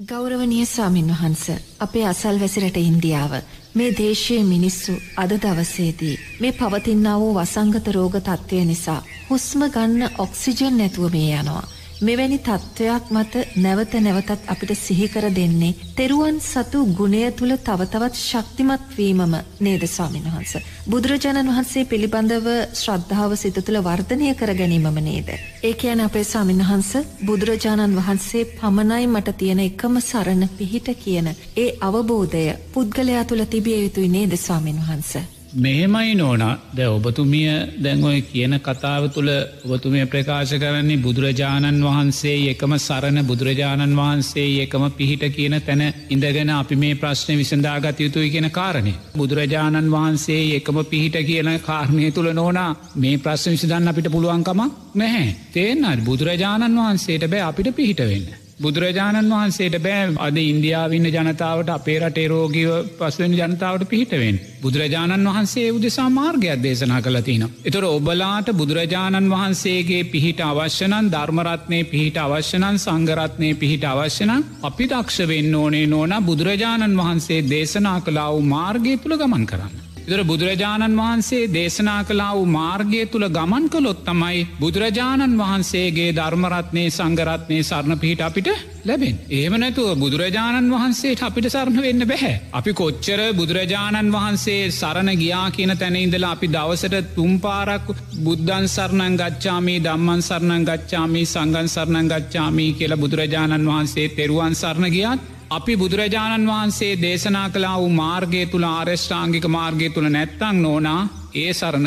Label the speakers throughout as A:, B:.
A: ගෞරවනය ස්වාමින් වහන්ස අපේ අසල් වැසිරට ඉන්දියාව මේ දේශයේ මිනිස්සු අද දවසේදී මේ පවතින්නා වූ වසංගත රෝග තත්ත්වය නිසා හුස්ම ගන්න ඔක්සිජන් නැතුව මේ යනවා. මෙවැනි තත්ත්වයක් මත නැවත නැවතත් අපිට සිහිකර දෙන්නේ තෙරුවන් සතු ගුණය තුළ තවතවත් ශක්තිමත්වීමම නේද ස්වාමින් වහන්ස. බුදුරජාණන් වහන්සේ පිළිබඳව ශ්‍රද්ධාව සිත තුළ වර්ධනය කර ගැනීමම නේද. ඒ කියන අපේ ස්වාමින් වහන්ස බුදුරජාණන් වහන්සේ පමණයි මට තියෙන එකම සරණ පිහිට කියන ඒ අවබෝධය පුද්ගලයා තුළ තිබිය යුතුයි නේද ස්වාමින් වහන්ස.
B: මෙහෙමයි නෝනා ද ඔබතුමිය දැන්ඔය කියන කතාව තුළ ඔබතුමිය ප්‍රකාශ කරන්නේ බුදුරජාණන් වහන්සේ එකම සරණ බුදුරජාණන් වහන්සේ එකම පිහිට කියන තැන ඉඳගෙන අපි මේ ප්‍රශ්නය විසඳාගත යුතුයි කියෙන කාරණය. බුදුරජාණන් වහන්සේ එකම පිහිට කියන කාරණය තුළ නෝනා මේ ප්‍රශ්න විසිදන්න අපිට පුළුවන්කමක් නැහැ. තේෙන්න්නත් බුදුරජාණන් වහන්සේට බෑ අපිට පිහිට වෙන්න. බුදුරජාණන් වහන්සේට බෑ අද ඉන්දියාවන්න ජනතාවට අපේ රටේ රෝගීව පස්වෙන් ජනතාවට පිහිටවෙන්. බුදුරජාණන් වහන්සේ උදෙසා මාර්ගයක් දේශනා කළතින. එතොර ඔබලාට බුදුරජාණන් වහන්සේගේ පිහිට අවශ්‍යනන් ධර්මරත්නය පිහිට අවශ්‍යනන් සංගරත්නය පිහිට අවශ්‍යනන් අපි දක්ෂ වෙන්න ඕනේ නෝන බුදුරජාණන් වහන්සේ දේශනා කලා වූ මාර්ගය තුළ ගමන් කරන්න. ඉදර බුදුරජාණන් වහන්සේ දේශනා කලා වූ මාර්ගය තුළ ගමන් කළොත් තමයි බුදුරජාණන් වහන්සේගේ ධර්මරත්නය සංගරත්නය සරණ පිහිට අපිට ලැබෙන්. ඒම නැතුව බුදුරජාණන් වහන්සේට අපිට සරණ වෙන්න බැහැ. අපි කොච්චර බුදුරජාණන් වහන්සේ සරණ ගියා කියන තැනඉඳලා අපි දවසට තුම්පාරක් බුද්ධන් සරණං ගච්ඡාමී දම්මන් සරණං ගච්ඡාමී සංගන් සරණං ගච්ඡාමී කියලා බුදුරජාණන් වහන්සේ තෙරුවන් සරණ ගියත් අපි බුදුරජාණන් වහන්සේ දේශනා කලා වූ මාර්ගය තුළ ආර්ෂ්ඨාංගික මාර්ගය තුළ නැත්තං නෝනා ඒ සරණ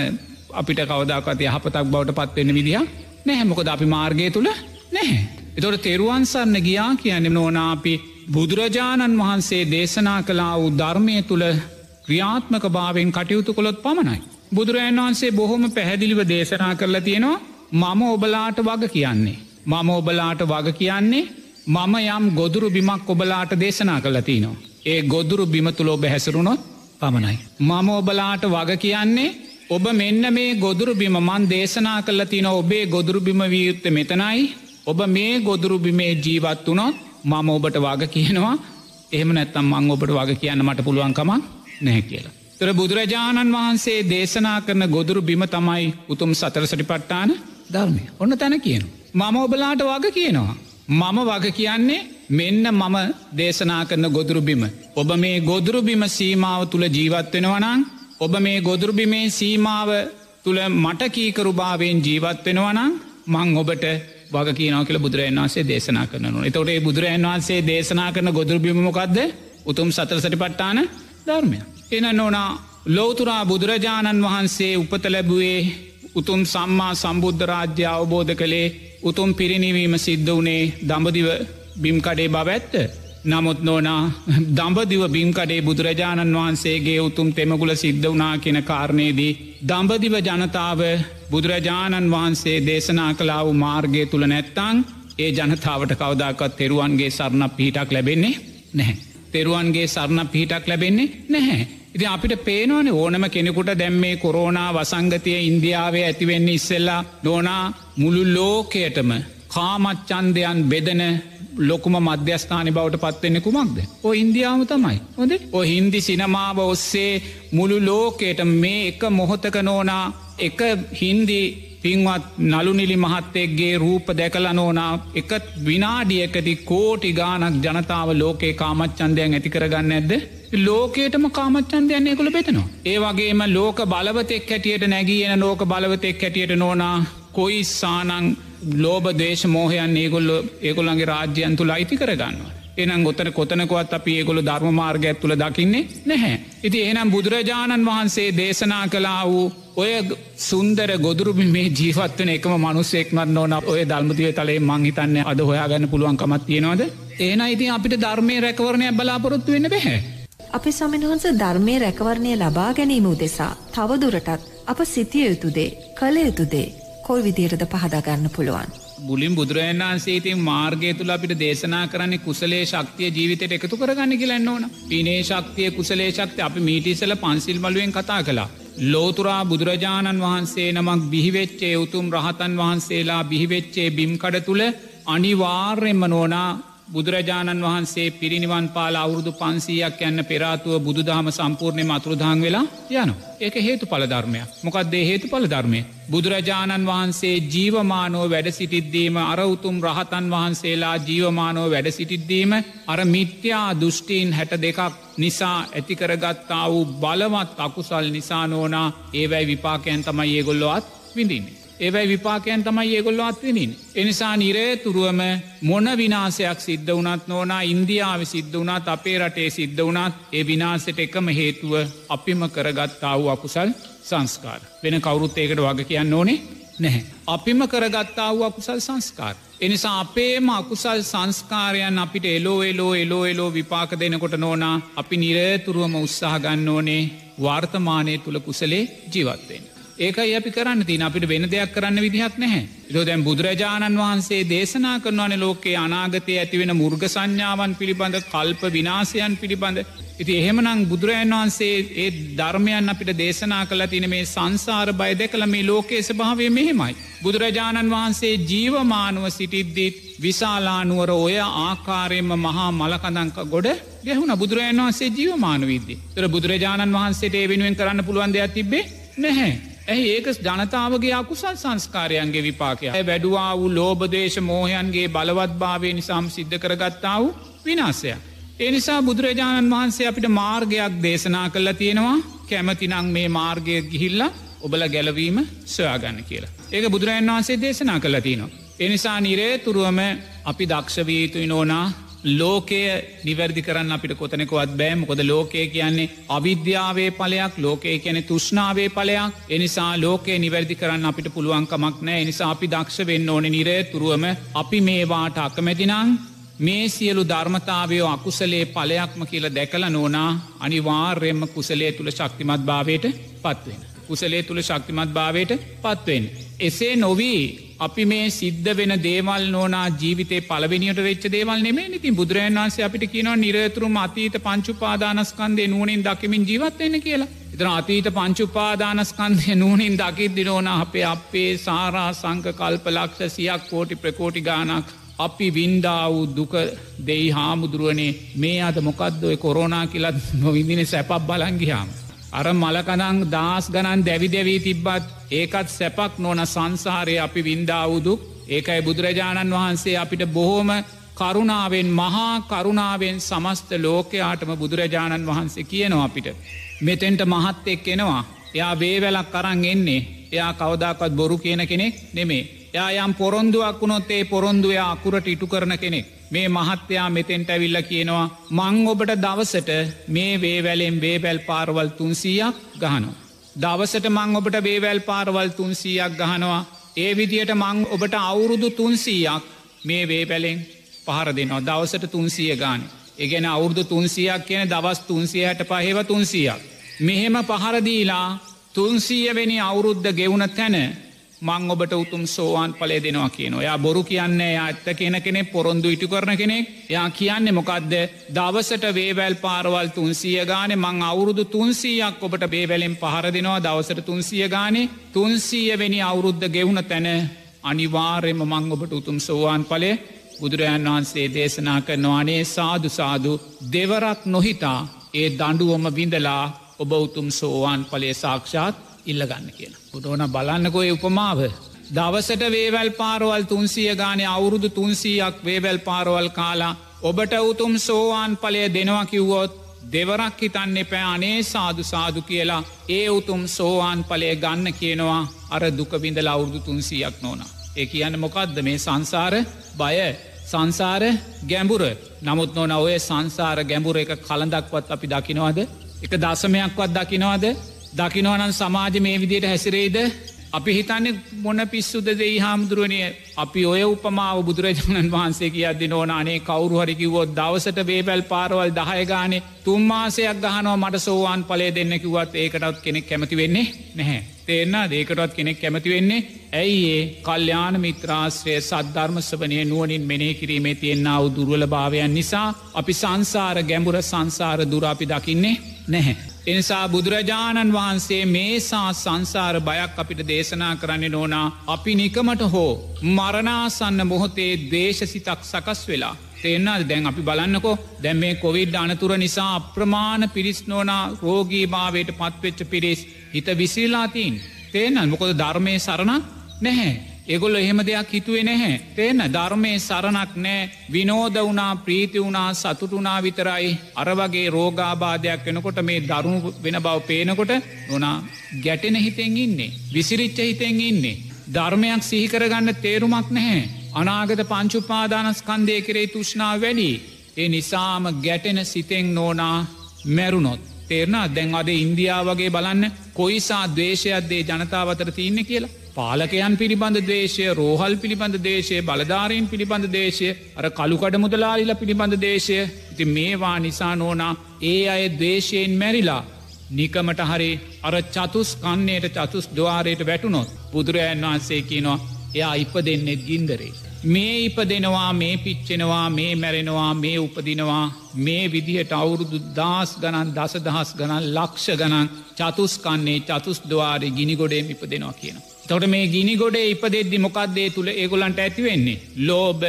B: අපිට කවදක්ත් යහපතක් බවට පත්වෙන්න විදිහ නැහැමොකද අපි මාර්ගය තුළ නැහැ. එතොට තෙරුවන් සරන්න ගියා කියන්නේ නෝනාපි බුදුරජාණන් වහන්සේ දේශනා කලා වූ ධර්මය තුළ ක්‍රියාත්මක භාවෙන් කටයුතු කොළොත් පමණයි. බුදුරජන් වහන්සේ බොහොම පැහැදිලිව දේශනා කරලා තියෙනවා මම ඔබලාට වග කියන්නේ. මම ඔබලාට වග කියන්නේ මම යම් ගොදුරු බිමක් ඔබලාට දේශනා කලතිනවා. ඒ ගොදුරු බිමතුලෝ බැහැසරුණොත් පමණයි. මම ඔබලාට වග කියන්නේ ඔබ මෙන්න මේ ගොදුරු බිම මන් දේශනා කල්ල තින ඔබේ ගොදුරු බිම වියුත්ත මෙතනයි ඔබ මේ ගොදුරු බිමේ ජීවත් වනොත් මම ඔබට වග කියනවා එහම නැත්තම් මං ඔබට වග කියන්න මට පුළුවන්කමක් නැහැ කියලා. තර බුදුරජාණන් වහන්සේ දේශනා කරන ගොදුරු බිම තමයි උතුම් සතරසටි පට්ටාන ධර්මය ඔන්න තැන කියන. මම ඔබලාට වග කියනවා. මම වග කියන්නේ මෙන්න මම දේශනා කරන ගොදුරුබිම. ඔබ මේ ගොදුරුබිම සීමාව තුළ ජීවත්වෙනවනං ඔබ මේ ගොදුරුබිමේ සීමාව තුළ මට කීකරුභාවෙන් ජීවත්වෙනවනං මං ඔබට වග කියනව කියල බුදුරන් වන්සේ දේශනා කරනු. එතොටේ බුදුරන් වහන්සේ දේශනා කරන ගොදුරුබිමමොකක්ද උතුම් සතරසටි පට්ටාන ධර්මය. එන නොනා ලෝතුරා බුදුරජාණන් වහන්සේ උපත ලැබුවේ උතුම් සම්මා සම්බුද්ධ රාජ්‍ය අවබෝධ කළේ උතුම් පිරිනිවීම සිද්ධ වනේ දඹදිව බිම්කඩේ බව ඇත්ත. නමුත් නෝනා දම්බදිව බිම්කඩේ බුදුරජාණන් වහන්සේගේ උතුම් තෙමගුල සිද්ධ වනා කියෙන කාරණයේදී. දම්බදිව ජනතාව බුදුරජාණන් වහන්සේ දේශනා කලා වූ මාර්ගය තුළ නැත්තං ඒ ජනතාවට කවදාකත් තෙරුවන්ගේ සරණ පිහිටක් ලැබෙන්නේ නැහැ. තෙරුවන්ගේ සරණ පිහිටක් ලැබෙන්නේ නැහැ. ඉති අපිට පේනවන ඕනම කෙනෙකුට දැම්මේ කොරෝනා වසංගතය ඉන්දියාවේ ඇතිවෙන්නේ ඉස්සෙල්ලා නෝනා මුළු ලෝකයටම කාමච්චන්දයන් බෙදන ලොකුම මධ්‍යස්ථානි බවට පත්වෙන්න කුමක්ද. ඕ ඉන්දියාව තමයි. හොද ඔ හින්දි සිනමාව ඔස්සේ මුළු ලෝකයට මේ එක මොහොතක නෝනා එක හින්දි පින්වත් නළුනිලි මහත්තෙක්ගේ රූප දැකල නෝනා එක විනාඩියකති කෝටි ගානක් ජනතාව ලෝකේ කාමච්චන්දයන් ඇති කරගන්න ඇද. ලෝකේටම කාමච්චන්දයන්නේ කොළ බෙතනවා. ඒ වගේම ලෝක බලවතෙක් හැටියට නැගියන ලෝක බලවතෙක් හැටියට නෝනා කොයි සානං ලෝබ දේශ මෝහයන් ඒගොල්ල ඒගොල්ලන්ගේ රාජ්‍යයන් තුළ අයිති කරගන්නවා. එනම් ගොතන කොතනකොත් අපි ඒගොලු ධර්ම මාර්ගයක් තුළ දකින්නේ නැහැ. ඉති එනම් බුදුරජාණන් වහන්සේ දේශනා කලා වූ ඔය සුන්දර ගොදුරුබි මේ ජීවත්වන එකම මනුස්සෙක්මත් නොන ඔය දල්මතිය තලේ මංහිතන්න අද හොයාගන්න පුළුවන් කමත් තියෙනවද. ඒන ඉතින් අපිට ධර්මය රැකවරණය බලාපොරොත්තු වෙන්න බැහැ.
A: අපි සමින්වහන්ස ධර්මය රැකවරණය ලබා ගැනීම උදෙසා තවදුරටත් අප සිතිය යුතුදේ කළ යුතුදේ කොල් විදියටද පහදාගන්න පුළුවන්.
B: බුලින් බුදුරජන් වන්සේතින් මාර්ගය තුළ අපිට දේශනා කරන්නේ කුසලේ ශක්තිය ජීවිතයට එකතු කරගන්න කියලන්න ඕන පිනේ ශක්තිය කුසලේ ශක්ති අපි මීටිසල පන්සිල් බලුවෙන් කතා කලා. ලෝතුරා බුදුරජාණන් වහන්සේ නමක් බිහිවෙච්චේ උතුම් රහතන් වහන්සේලා බිහිවෙච්චේ බිම්කඩ තුළ අනිවාර්යෙන්ම නෝනා බුදුරජාණන් වහන්සේ පිරිනිවන් පාල අවුරුදු පන්සීයක් යන්න පෙරාතුව බුදුදහම සම්පූර්ණය මතුරුදාං වෙලා යනු. ඒක හේතු පලධර්මයක් මොකක්දේ හේතු පලධර්මය. බුදුරජාණන් වහන්සේ ජීවමානෝ වැඩ සිටිද්දීම අර උතුම් රහතන් වහන්සේලා ජීවමානෝ වැඩ සිටිද්දීම අර මිත්‍යා දෘෂ්ටීන් හැට දෙකක් නිසා ඇතිකරගත්තා වූ බලවත් අකුසල් නිසා නෝනා ඒවැයි විපාකයන් තමයි ඒගොල්ලොත් විඳින්නේ. ඒවයි විපාකයන් තමයි ඒගොල්ලො අත්වෙනින්. එනිසා නිරේතුරුවම මොන විනාසයක් සිද්ධ වනත් නෝනා ඉන්දියාව සිද්ධ වනත් අපේ රටේ සිද්ධ වනත් ඒ විනාසට එකම හේතුව අපිම කරගත්තා වූ අකුසල් සංස්කාර. වෙන කවුරුත් ඒකට වග කියන්න ඕනේ නැහැ. අපිම කරගත්තා වූ අකුසල් සංස්කාර. එනිසා අපේම අකුසල් සංස්කාරයන් අපිට එලෝ එලෝ එලෝ එලෝ විපාක දෙනකොට නෝනා අපි නිරේතුරුවම උත්සාහ ගන්න ඕනේ වර්තමානය තුළ කුසලේ ජීවත්වෙන්. ඒකයි අපි කරන්න තින අපිට වෙන දෙයක් කරන්න විදිහක් නැහැ. එතෝ දැන් බුදුරජාණන් වහන්සේ දේශනා කරනවන ලෝකයේ අනාගතය ඇතිවෙන මුර්ග සංඥාවන් පිළිබඳ කල්ප විනාසයන් පිළිබඳ. ඉති එහෙමනං බුදුරජන් වහන්සේ ඒ ධර්මයන් අපිට දේශනා කළ තින මේ සංසාර බය දෙකළ මේ ලෝකයේ ස්භාවය මෙහෙමයි. බුදුරජාණන් වහන්සේ ජීවමානුව සිටිද්දිත් විශාලානුවර ඔය ආකාරයෙන්ම මහා මලකදංක ගොඩ ගැහුණ බුදුරජන් වහන්සේ ජීවමාන විද්දේ තර බුදුරජාණන් වහන්සේට ඒ වෙනුවෙන් කරන්න පුළුවන් දෙයක් තිබේ නැහැ. ඇයි ඒක ජනතාවගේ අකුසල් සංස්කාරයන්ගේ විපාකය වැඩුවා වූ ලෝබදේශ මෝහයන්ගේ බලවත් භාවය නිසාම් සිද්ධ කරගත්තා වූ විනාසය. එනිසා බුදුරජාණන් වහන්සේ අපිට මාර්ගයක් දේශනා කල්ලා තියෙනවා කැමතිනං මේ මාර්ගය ගිහිල්ල ඔබල ගැලවීම සොයාගන්න කියලා. ඒක බුදුරජන් වහන්සේ දේශනා කළ තියනවා. එනිසා නිරේ තුරුවම අපි දක්ෂවීතුයි නෝනා ලෝකය නිවැරදි කරන්න අපිට කොතනෙකවත් බෑම කොද ලෝකය කියන්නේ අවිද්‍යාවේ පලයක් ලෝකය කියන තුෂ්නාවේ පලයක් එනිසා ලෝකය නිවැරදි කරන්න අපිට පුළුවන්කමක් නෑ එනිසා අපි දක්ෂ වෙන්න ඕන නිරේ තුරුවම අපි මේවාට අකමැතිනං මේ සියලු ධර්මතාවයෝ අකුසලේ පලයක්ම කියල දැකල නෝනා අනිවාර්යෙන්ම කුසලේ තුළ ශක්තිමත් භාවයට පත්වෙන. කුසලේ තුළ ශක්තිමත් භාවයට පත්වෙන්. එසේ නොවී අපි මේ සිද්ධ වෙන දේවල් නෝනා ජීවිතේ පලවෙනිට වෙච්ච දේවල් නෙමේ ඉතින් බුදුරජන් වන්සේ අපිට කියනවා නිරතුරුම අතීත පංචුපාදානස්කන්දේ නූනින් දකිමින් ජීවත්වෙන්න කියලා. එතන අතීත පංචුපාදානස්කන්දය නූනින් දකිද්දි නෝන අපේ අපේ සාරා සංක කල්පලක්ෂ සියක් කෝටි ප්‍රකෝටි ගානක් අපි වින්දා වූ දුක දෙයි හාමුදුරුවනේ මේ අද මොකක්දොය කොරෝනා කියලත් නොවිදින සැපක් බලංගිහාම. අර මලකනං දස් ගණන් දැවි දැවී තිබ්බත් ඒකත් සැපක් නොන සංසාරය අපි වින්දාවුදුක් ඒකයි බුදුරජාණන් වහන්සේ අපිට බොහෝම කරුණාවෙන් මහා කරුණාවෙන් සමස්ත ලෝකයාටම බුදුරජාණන් වහන්සේ කියනවා අපිට. මෙතෙන්ට මහත් එක් එනවා එයා වේවැලක් කරන්න එන්නේ එයා කවදාකත් බොරු කියන කෙනෙක් නෙමේ. එයා යම් පොරොන්දුවක් වුණොත් ඒ පොරොන්දුවය අකුරට ඉටු කරන කෙනෙක්. මේ මහත්තයා මෙතෙන්ට ඇවිල්ල කියනවා මං ඔබට දවසට මේ වේවැලෙන් වේවැල් පාරවල් තුන්සීයක් ගහනවා. දවසට මං ඔබට වේවැල් පාරවල් තුන්සීයක් ගහනවා ඒ විදියට මං ඔබට අවුරුදු තුන්සීයක් මේ වේවැලෙන් පහර දෙනවා දවසට තුන්සිය ගාන. එගෙන අවුරුදු තුන්සියක් කියන දවස් තුන්සිය හැට පහෙව තුන්සියක්. මෙහෙම පහරදීලා තුන්සීයවෙනි අවුරුද්ධ ගෙවුණ තැන මං ඔබට උතුම් සෝවාන් පලේ දෙනවා කියන යා බොරු කියන්නේ ඇත්ත කියන කෙනෙ පොරොන්දු ඉටු කරන කෙනෙක්. යා කියන්නේ මොකක්ද දවසට වේවැල් පාරවල් තුන්සිය ගාන මං අවුරුදු තුන්සීයක් ඔබට බේවැලෙන් පහර දෙනවා. දවසට තුන්සිය ගානේ තුන්සීය වෙනි අවුරුද්ධ ගෙවුණ තැන අනිවාර්යම මං ඔබට උතුම් සෝවාන් පලේ බුදුරජාන් වහන්සේ දේශනා කරනවානේ සාදු සාදු දෙවරක් නොහිතා ඒ දඩුවම විඳලා ඔබ උතුම් සෝවාන් පලේ සාක්ෂාත් ඉල්ලගන්න කියලා. පුටෝන බලන්නකොය උපමාව. දවසට වේවැල් පාරවල් තුන්සිය ගානය අවුරුදු තුන්සීයක් වේවැල් පාරවල් කාලා ඔබට උතුම් සෝවාන් පලය දෙනවා කිව්වොත් දෙවරක් හිතන්න එපෑ අනේ සාදු සාදු කියලා ඒ උතුම් සෝවාන් පලය ගන්න කියනවා අර දුකබිඳල අවුරුදු තුන්සියක් නෝන. ඒ කියන්න මොකක්ද මේ සංසාර බය සංසාර ගැඹුර නමුත් නොන ඔය සංසාර ගැඹුර එක කළඳක්වත් අපි දකිනවාද එක දසමයක්වත් දකිනවාද දකිනවනන් සමාජ මේ විදියට හැසිරේද අපි හිතන්නේ මොන පිස්සුද දෙයි හාමුදුරුවනය අපි ඔය උපමාව බුදුරජාණන් වහන්සේ කියද්දි නෝනානේ කවරු හරිකිවොත් දවසට වේබැල් පාරවල් දහයගානේ තුම්මාසයක් ගහනව මට සෝවාන් පලේ දෙන්න කිවත් ඒකටත් කෙනෙක් කැමති වෙන්නේ නැහැ. තේරන්න දේකටත් කෙනෙක් කැමති වෙන්නේ? ඇයි ඒ? කල්්‍යාන මිත්‍රාශ්‍රය සද්ධර්මස්වනය නුවනින් මෙනේ කිරීමේ තියෙන්න්නාව දුරුවල භාවයන් නිසා අපි සංසාර ගැඹුර සංසාර දුර අපි දකින්නේ නැහැ. එනිසා බුදුරජාණන් වහන්සේ මේසා සංසාර බයක් අපිට දේශනා කරන්න නෝනා අපි නිකමට හෝ මරණාසන්න මොහොතේ දේශසිතක් සකස් වෙලා. තේෙන්න්නද දැන් අපි බලන්නකෝ දැම් මේ කොවිඩ් අනතුර නිසා අප්‍රමාණ පිරිස් නෝනා රෝගී භාවයට පත්වෙච්ච පිරිස් හිත විසිල්ලාතිීන්. තේනල් මොකොද ධර්මය සරණක් නැහැ. එගොල්ල එහෙම දෙයක් හිතුවේ නැහැ. තේන ධර්මය සරණක් නෑ විනෝද වුණා ප්‍රීති වුණා සතුටුනා විතරයි අරවගේ රෝගාබාධයක් වෙනකොට මේ දරුණු වෙන බව පේනකොට නොනා ගැටෙන හිතෙන් ඉන්නේ. විසිරිච්ච හිතෙන් ඉන්නේ. ධර්මයක් සිහිකරගන්න තේරුමක් නැහැ. අනාගත පංචුපාදානස්කන්දය කරේ තුෂ්නාව වැඩි. ඒ නිසාම ගැටෙන සිතෙන් නෝනා මැරුණොත්. තේරණ දැන් අද ඉන්දියාව වගේ බලන්න කොයිසා දේශයක්දේ ජනතාවතර තියන්න කියලා. පාලකයන් පිළිබඳ දේශය රෝහල් පිළිබඳ දේශය බලධාරයෙන් පිළිබඳ දේශය අර කළුකඩ මුදලාලිල පිළිබඳ දේශය ඉති මේවා නිසා නෝනා ඒ අය දේශයෙන් මැරිලා නිකමට හරි අර චතුස් කන්නේයට චතුස් දවාරයට වැටුනොත් බුදුරජන් වහන්සේ කියනවා එයා ඉප දෙන්නෙත් ගින්දරේ. මේ ඉප දෙනවා මේ පිච්චෙනවා මේ මැරෙනවා මේ උපදිනවා මේ විදිහට අවුරුදු දස් ගණන් දස දහස් ගණන් ලක්ෂ ගණන් චතුස්කන්නේ චතුස් දවාරය ගිනිගොඩේ ඉප දෙනවා කියනවා. තොට මේ ගිනි ගොඩේ ඉපදෙද්දි මොකක්දේ තුළ ඒගොලන්ට ඇතිවෙන්නේ. ලෝබ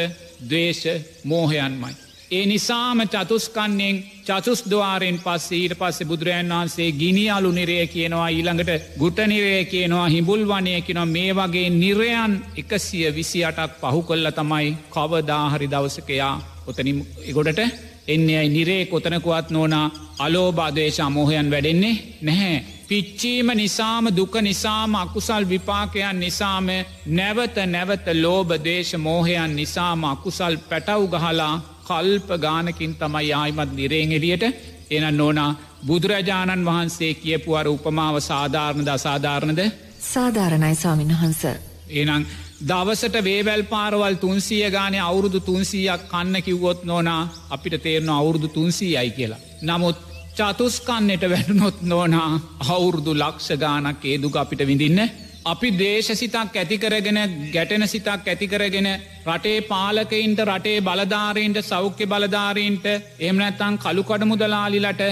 B: දවේශ මෝහයන්මයි. ඒ නිසාම චතුස්කන්නෙන් චතුස් දවාරෙන් පස්සේ ඊට පස්සේ බුදුරජන් වහන්සේ ගිනි අලු නිරය කියනවා ඊළඟට ගුට නිරය කියනවා හිබුල් වනය කියෙනවා මේ වගේ නිරයන් එකසිය විසි අටක් පහු කොල්ල තමයි කවදාහරි දවසකයා ඔතනින් ගොඩට එන්නේ අයි නිරේ කොතනකුවත් නෝනා අලෝබාදේශ අමෝහයන් වැඩෙන්නේ නැහැ. පිච්චීම නිසාම දුක නිසාම අකුසල් විපාකයන් නිසාම නැවත නැවත ලෝබදේශ මෝහයන් නිසාම අකුසල් පැටව් ගහලා කල්ප ගානකින් තමයි ආයිමත් නිරේෙන් එලියට එන නෝනා බුදුරජාණන් වහන්සේ කියපුුවර උපමාව සාධාරණද අසාධාරණද
A: සාධාරණයි ස්වාමින් වහන්ස.
B: ඒනං දවසට වේවැල් පාරවල් තුන්සිය ගානය අවුරුදු තුන්සීයක් කන්න කිව්වොත් නෝනා අපිට තේරන අවුරුදු තුන්සී අයි කියලා. නමුත් චතුස්කන්නට වැටනොත් නෝනා අවුරුදු ලක්ෂ ගානක් ඒදුක අපිට විඳින්න. අපි දේශසිතක් ඇතිකරගෙන ගැටෙන සිතක් ඇතිකරගෙන රටේ පාලකයින්ට රටේ බලධාරීන්ට සෞඛ්‍ය බලධාරීන්ට එමනැත්තං කළුකඩ මුදලාලිලට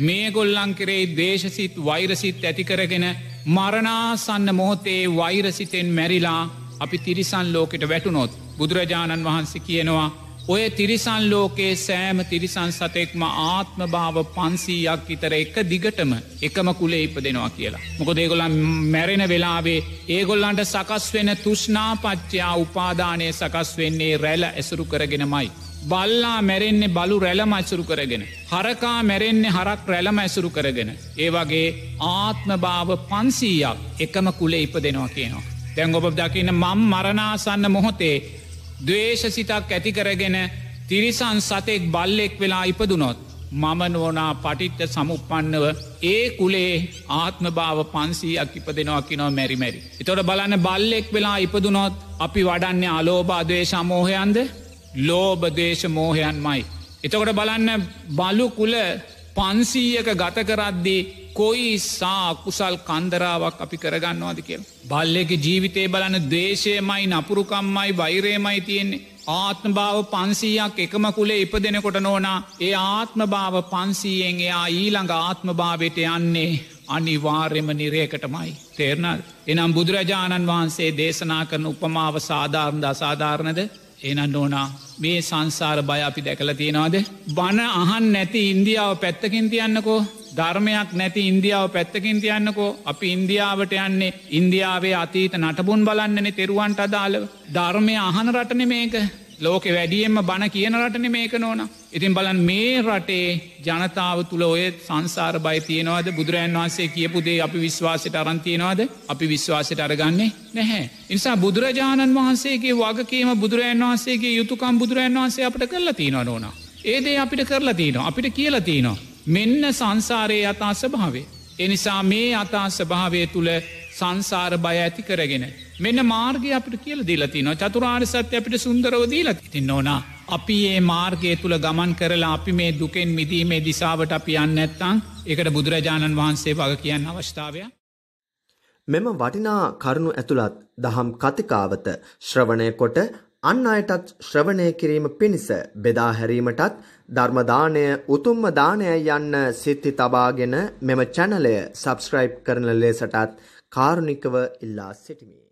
B: මේ ගොල්ලං කරේ දේශසිත් වෛරසිත් ඇතිකරගෙන මරණාසන්න මොහොතේ වෛරසිතෙන් මැරිලා අපි තිරිසන් ලෝකෙට වැටුනොත් බුදුරජාණන් වහන්සේ කියනවා ඔය තිරිසන් ලෝකයේ සෑම තිරිසන් සතෙක්ම ආත්ම භාව පන්සීයක් ඉතර එක දිගටම එකම කුලේ ඉප දෙනවා කියලා. මොක දේගොලන් මැරෙන වෙලාවේ ඒගොල්ලන්ට සකස් වෙන තුෂ්නාපච්චයා උපාදානය සකස් වෙන්නේ රැල ඇසුරු කරගෙනමයි. බල්ලා මැරෙන්නේ බලු රැලම ඇසුරු කරගෙන. හරකා මැරෙන්නේ හරක් රැලම ඇසුරු කරගෙන. ඒ වගේ ආත්ම භාව පන්සීයක් එකම කුලේ ඉප දෙනවා කියනවා. තැන් ඔබ දකින්න මම් මරණාසන්න මොහොතේ දවේශසිතක් ඇතිකරගෙන තිරිසන් සතෙක් බල්ලෙක් වෙලා ඉපදුනොත්. මම නෝනා පටිට්ට සමුපන්නව ඒ කුලේ ආත්ම භාව පන්සීයක් ඉපදෙනවා කිනෝ මැරිමැරි. එතොට බලන්න බල්ලෙක් වෙලා ඉපදුනොත් අපි වඩන්නේ අලෝබාදවේ සමෝහයන්ද ලෝබදේශ මෝහයන්මයි. එතකොට බලන්න බලු කුල පන්සීයක ගත කරද්දී කොයි සා කුසල් කන්දරාවක් අපි කරගන්නවාද කියල. බල්ලෙක ජීවිතය බලන දේශයමයි නපුරුකම්මයි වෛරේමයි තියෙන්නේ. ආත්ම භාව පන්සීයක් එකම කුලේ ඉප දෙනකොට නෝනා ඒ ආත්ම භාව පන්සීයෙන් එයා ඊළඟ ආත්ම භාවයට යන්නේ අනිවාර්යම නිරේකටමයි. තේරණල් එනම් බුදුරජාණන් වහන්සේ දේශනා කරන උපමාව සාධාරණද අසාධාරණද එනන්න ඕනා. මේ සංසාර බය අපි දැකල තියෙනවාද. බණ අහන් නැති ඉන්දියාව පැත්තකින් තියන්නකෝ. ධර්මයක් නැති ඉන්දියාව පැත්තකින් තියන්නකෝ. අපි ඉන්දියාවට යන්නේ ඉන්දියාවේ අතීත නටබුන් බලන්නනෙ තෙරුවන්ට අදාළව. ධර්මය අහන රටන මේක. ලෝක වැඩියෙන්ම බණ කියන රටන මේක නෝන. ඉතින් බලන් මේ රටේ ජනතාව තුළ ඔය සංසාර බයි තියෙනවද බුදුරන් වහන්සේ කියපුදේ අපි විශ්වාසයට අරන්තියනවාද අපි විශ්වාසයට අරගන්නේ නැහැ. නිසා බුදුරජාණන් වහන්සේගේ වගකීම බුදුරන් වහන්සේගේ යුතුකම් බුදුරන් වහන්සේ අපට කරලා තියෙන නෝන. ඒදේ අපිට කරලා තියනවා අපිට කියලා තියනවා. මෙන්න සංසාරයේ අතා ස්භාවේ. එනිසා මේ අතා ස්භාවය තුළ සංසාර බය ඇති කරගෙන. මෙන්න මාර්ගය අපිට කියල දීලති නො චතුරාර් සත්‍ය අපිට සුන්දරව දීලත් ති නොනා. අපි ඒ මාර්ගය තුළ ගමන් කරලා අපි මේ දුකෙන් මිදීමේ දිසාවට අපි යන්න ඇත්තං එකට බුදුරජාණන් වහන්සේ වග කියන්න අවස්ථාවය.
C: මෙම වටිනා කරුණු ඇතුළත් දහම් කතිකාවත ශ්‍රවණය කොට අන් අයටත් ශ්‍රවණය කිරීම පිණිස බෙදා හැරීමටත් ධර්මදානය උතුම්ම දානයයි යන්න සිත්ති තබාගෙන මෙම චැනලය සබස්ක්‍රයිබ් කරන ලෙසටත් කාරුණිකව ඉල්ලා සිටිමි.